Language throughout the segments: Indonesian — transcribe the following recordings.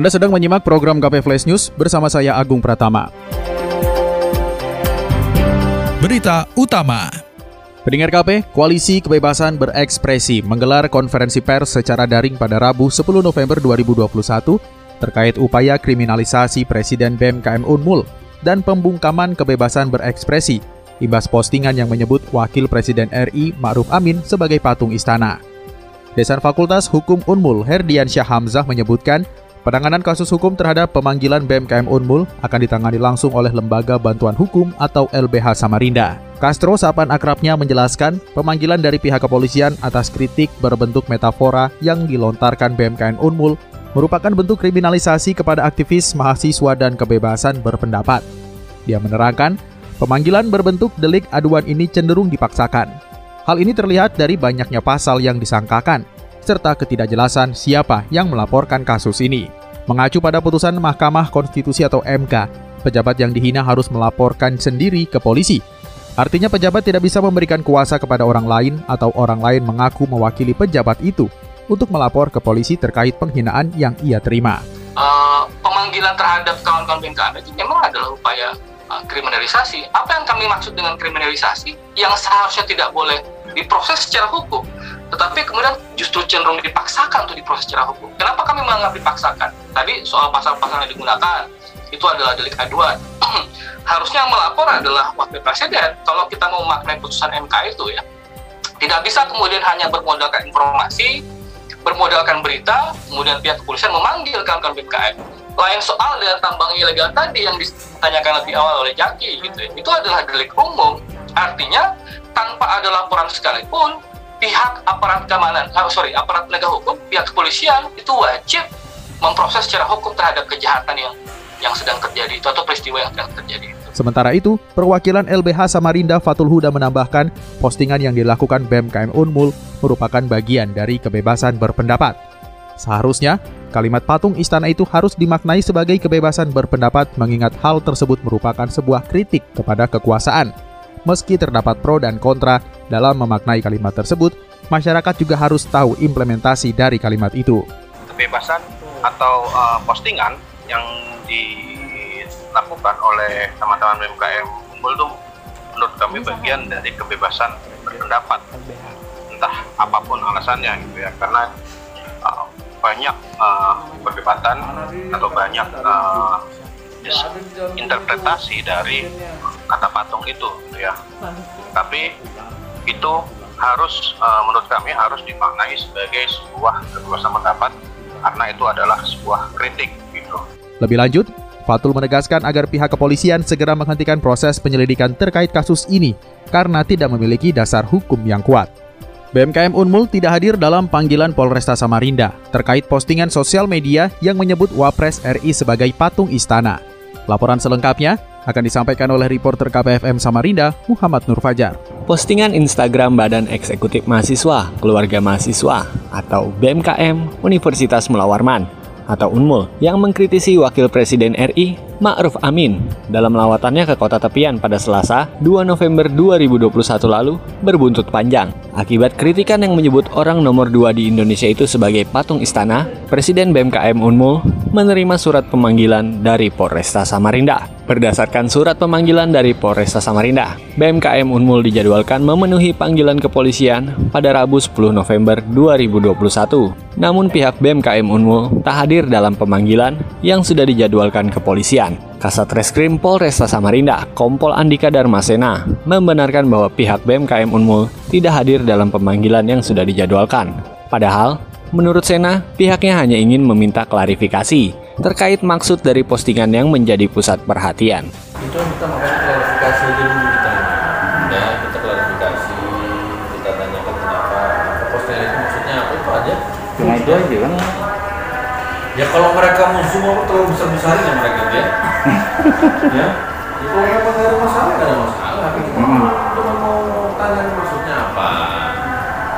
Anda sedang menyimak program KP Flash News bersama saya Agung Pratama. Berita Utama Pendengar KP, Koalisi Kebebasan Berekspresi menggelar konferensi pers secara daring pada Rabu 10 November 2021 terkait upaya kriminalisasi Presiden BEM KM Unmul dan pembungkaman kebebasan berekspresi imbas postingan yang menyebut Wakil Presiden RI Ma'ruf Amin sebagai patung istana. Desan Fakultas Hukum Unmul Herdiansyah Hamzah menyebutkan Penanganan kasus hukum terhadap pemanggilan BMKM Unmul akan ditangani langsung oleh Lembaga Bantuan Hukum atau LBH Samarinda. Castro sapan akrabnya menjelaskan pemanggilan dari pihak kepolisian atas kritik berbentuk metafora yang dilontarkan BMKM Unmul merupakan bentuk kriminalisasi kepada aktivis mahasiswa dan kebebasan berpendapat. Dia menerangkan, pemanggilan berbentuk delik aduan ini cenderung dipaksakan. Hal ini terlihat dari banyaknya pasal yang disangkakan, serta ketidakjelasan siapa yang melaporkan kasus ini. Mengacu pada putusan Mahkamah Konstitusi atau MK, pejabat yang dihina harus melaporkan sendiri ke polisi. Artinya pejabat tidak bisa memberikan kuasa kepada orang lain atau orang lain mengaku mewakili pejabat itu untuk melapor ke polisi terkait penghinaan yang ia terima. Uh, pemanggilan terhadap kawan-kawan BMKM itu memang adalah upaya uh, kriminalisasi. Apa yang kami maksud dengan kriminalisasi? Yang seharusnya tidak boleh diproses secara hukum, tetapi kemudian justru cenderung dipaksakan untuk diproses secara hukum. Kenapa kami menganggap dipaksakan? Tadi soal pasal-pasal yang digunakan itu adalah delik aduan. Harusnya melapor adalah wakil presiden. Kalau kita mau maknai putusan MK itu ya, tidak bisa kemudian hanya bermodalkan informasi, bermodalkan berita, kemudian pihak kepolisian memanggil kawan-kawan BKM. Lain soal dengan tambang ilegal tadi yang ditanyakan lebih awal oleh Jaki gitu ya. Itu adalah delik umum. Artinya tanpa ada laporan sekalipun pihak aparat keamanan, oh, sorry, aparat penegak hukum, pihak kepolisian itu wajib memproses secara hukum terhadap kejahatan yang yang sedang terjadi itu atau peristiwa yang sedang terjadi itu. Sementara itu, perwakilan LBH Samarinda Fatul Huda menambahkan postingan yang dilakukan BMKM Unmul merupakan bagian dari kebebasan berpendapat. Seharusnya, kalimat patung istana itu harus dimaknai sebagai kebebasan berpendapat mengingat hal tersebut merupakan sebuah kritik kepada kekuasaan. Meski terdapat pro dan kontra dalam memaknai kalimat tersebut, masyarakat juga harus tahu implementasi dari kalimat itu. Kebebasan atau uh, postingan yang dilakukan oleh teman-teman BMKM Umbul itu menurut kami bagian dari kebebasan berpendapat. Entah apa pun alasannya gitu ya karena uh, banyak uh, perdebatan atau banyak uh, interpretasi dari kata patung itu gitu ya tapi itu harus uh, menurut kami harus dimaknai sebagai sebuah kebebasan pendapat karena itu adalah sebuah kritik gitu lebih lanjut, Fatul menegaskan agar pihak kepolisian segera menghentikan proses penyelidikan terkait kasus ini karena tidak memiliki dasar hukum yang kuat. BMKM Unmul tidak hadir dalam panggilan Polresta Samarinda terkait postingan sosial media yang menyebut Wapres RI sebagai patung istana. Laporan selengkapnya akan disampaikan oleh reporter KPFM Samarinda, Muhammad Nur Fajar. Postingan Instagram Badan Eksekutif Mahasiswa Keluarga Mahasiswa atau BMKM Universitas Mulawarman atau Unmul yang mengkritisi Wakil Presiden RI Ma'ruf Amin dalam lawatannya ke kota tepian pada Selasa 2 November 2021 lalu berbuntut panjang. Akibat kritikan yang menyebut orang nomor 2 di Indonesia itu sebagai patung istana, Presiden BMKM Unmul menerima surat pemanggilan dari Polresta Samarinda. Berdasarkan surat pemanggilan dari Polresta Samarinda, BMKM Unmul dijadwalkan memenuhi panggilan kepolisian pada Rabu 10 November 2021. Namun pihak BMKM Unmul tak hadir dalam pemanggilan yang sudah dijadwalkan kepolisian. Kasat Reskrim Polresta Samarinda, Kompol Andika Darmasena, membenarkan bahwa pihak BMKM Unmul tidak hadir dalam pemanggilan yang sudah dijadwalkan. Padahal, menurut Sena, pihaknya hanya ingin meminta klarifikasi terkait maksud dari postingan yang menjadi pusat perhatian. Itu kita klarifikasi dulu kita. Ya, kita klarifikasi, kita tanyakan kenapa postingan itu maksudnya apa itu aja. Cuma itu aja kan. Ya kalau mereka musuh apa terlalu besar besarin ya mereka ya. ya. Ya kalau mereka nggak ada masalah nggak ada masalah. Tapi kita cuma mau tanya maksudnya apa.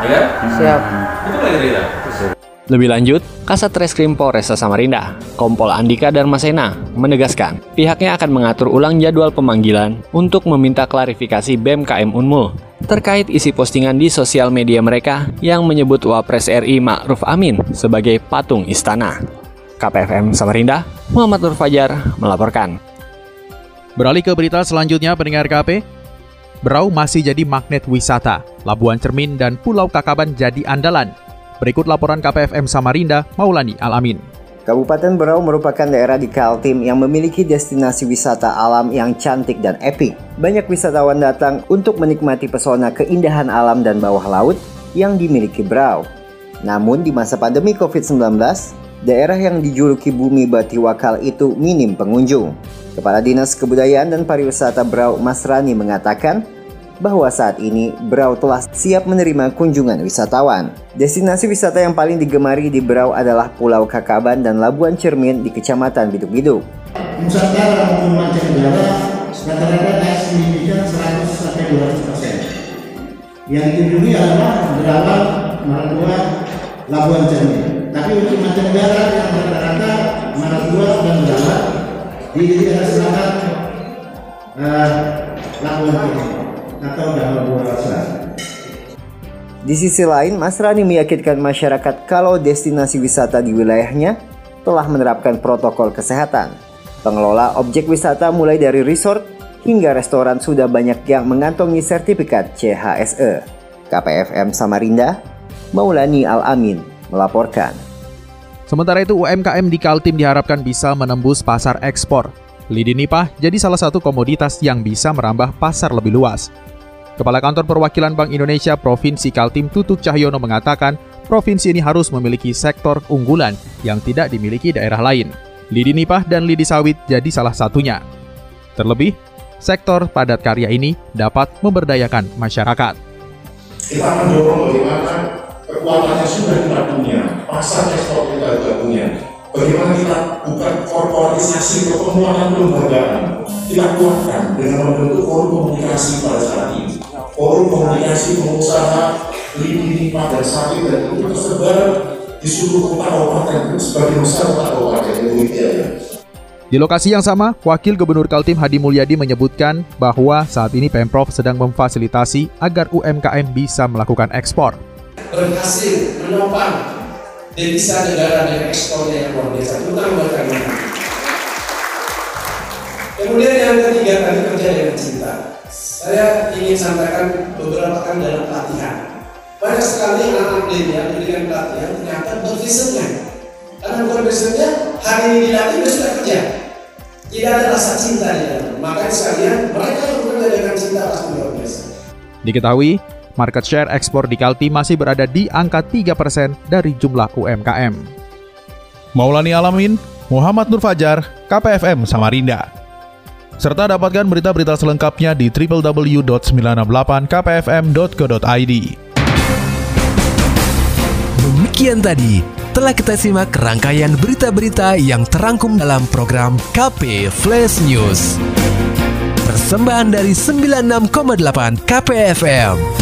Ya kan? Siap. Itu lagi Rira. Lebih lanjut, Kasat Reskrim Polresta Samarinda, Kompol Andika Darmasena, menegaskan pihaknya akan mengatur ulang jadwal pemanggilan untuk meminta klarifikasi BMKM Unmul terkait isi postingan di sosial media mereka yang menyebut Wapres RI Ma'ruf Amin sebagai patung istana. KPFM Samarinda, Muhammad Nur Fajar melaporkan. Beralih ke berita selanjutnya pendengar KP. Berau masih jadi magnet wisata. Labuan Cermin dan Pulau Kakaban jadi andalan. Berikut laporan KPFM Samarinda, Maulani Alamin. Kabupaten Berau merupakan daerah di Kaltim yang memiliki destinasi wisata alam yang cantik dan epik. Banyak wisatawan datang untuk menikmati pesona keindahan alam dan bawah laut yang dimiliki Berau. Namun di masa pandemi COVID-19, daerah yang dijuluki bumi bati wakal itu minim pengunjung. Kepala Dinas Kebudayaan dan Pariwisata Berau Masrani mengatakan bahwa saat ini Berau telah siap menerima kunjungan wisatawan. Destinasi wisata yang paling digemari di Berau adalah Pulau Kakaban dan Labuan Cermin di Kecamatan Biduk-Biduk. Maupun rata-rata naik signifikan 100 sampai 200 persen. Yang dikunjungi adalah Berawang, Maratua, Labuan Cermin. Tapi untuk mancanegara yang rata-rata Maratua dan Berawang di daerah selatan uh, Labuan Cermin atau Buara Selatan. Di sisi lain, Mas Rani meyakinkan masyarakat kalau destinasi wisata di wilayahnya telah menerapkan protokol kesehatan. Pengelola objek wisata mulai dari resort hingga restoran sudah banyak yang mengantongi sertifikat CHSE. KPFM Samarinda, Maulani Al-Amin melaporkan. Sementara itu UMKM di Kaltim diharapkan bisa menembus pasar ekspor. Lidi nipah jadi salah satu komoditas yang bisa merambah pasar lebih luas. Kepala Kantor Perwakilan Bank Indonesia Provinsi Kaltim Tutuk Cahyono mengatakan, provinsi ini harus memiliki sektor unggulan yang tidak dimiliki daerah lain. Lidi nipah dan lidi sawit jadi salah satunya. Terlebih, sektor padat karya ini dapat memberdayakan masyarakat. Kita mendorong bagaimana kekuatannya sudah kita punya, pasar ekspor kita juga punya. Bagaimana kita bukan korporatisasi pertemuan kelembagaan, kita kuatkan dengan membentuk forum komunikasi pada saat ini. Forum komunikasi pengusaha lini lima dan sawit dan itu tersebar di seluruh kota kabupaten sebagai besar kota kabupaten Indonesia ya. Di lokasi yang sama, Wakil Gubernur Kaltim Hadi Mulyadi menyebutkan bahwa saat ini Pemprov sedang memfasilitasi agar UMKM bisa melakukan ekspor. Berhasil menopang devisa negara dengan ekspornya yang luar biasa, terutama buat Kalimantan. Kemudian yang ketiga tadi kerja dengan cinta. Saya ingin sampaikan beberapa kan dalam pelatihan. Banyak sekali anak-anak milenial pendidikan pelatihan ternyata bervisionnya. Karena bukan visionnya, hari ini dilatih besok kerja. Tidak ada rasa cinta di dalam. Makanya sekalian mereka yang bekerja dengan cinta pasti luar biasa. Diketahui, market share ekspor di Kaltim masih berada di angka 3% dari jumlah UMKM. Maulani Alamin, Muhammad Nur Fajar, KPFM Samarinda. Serta dapatkan berita-berita selengkapnya di www.968kpfm.co.id. Demikian tadi telah kita simak rangkaian berita-berita yang terangkum dalam program KP Flash News. Persembahan dari 96,8 KPFM.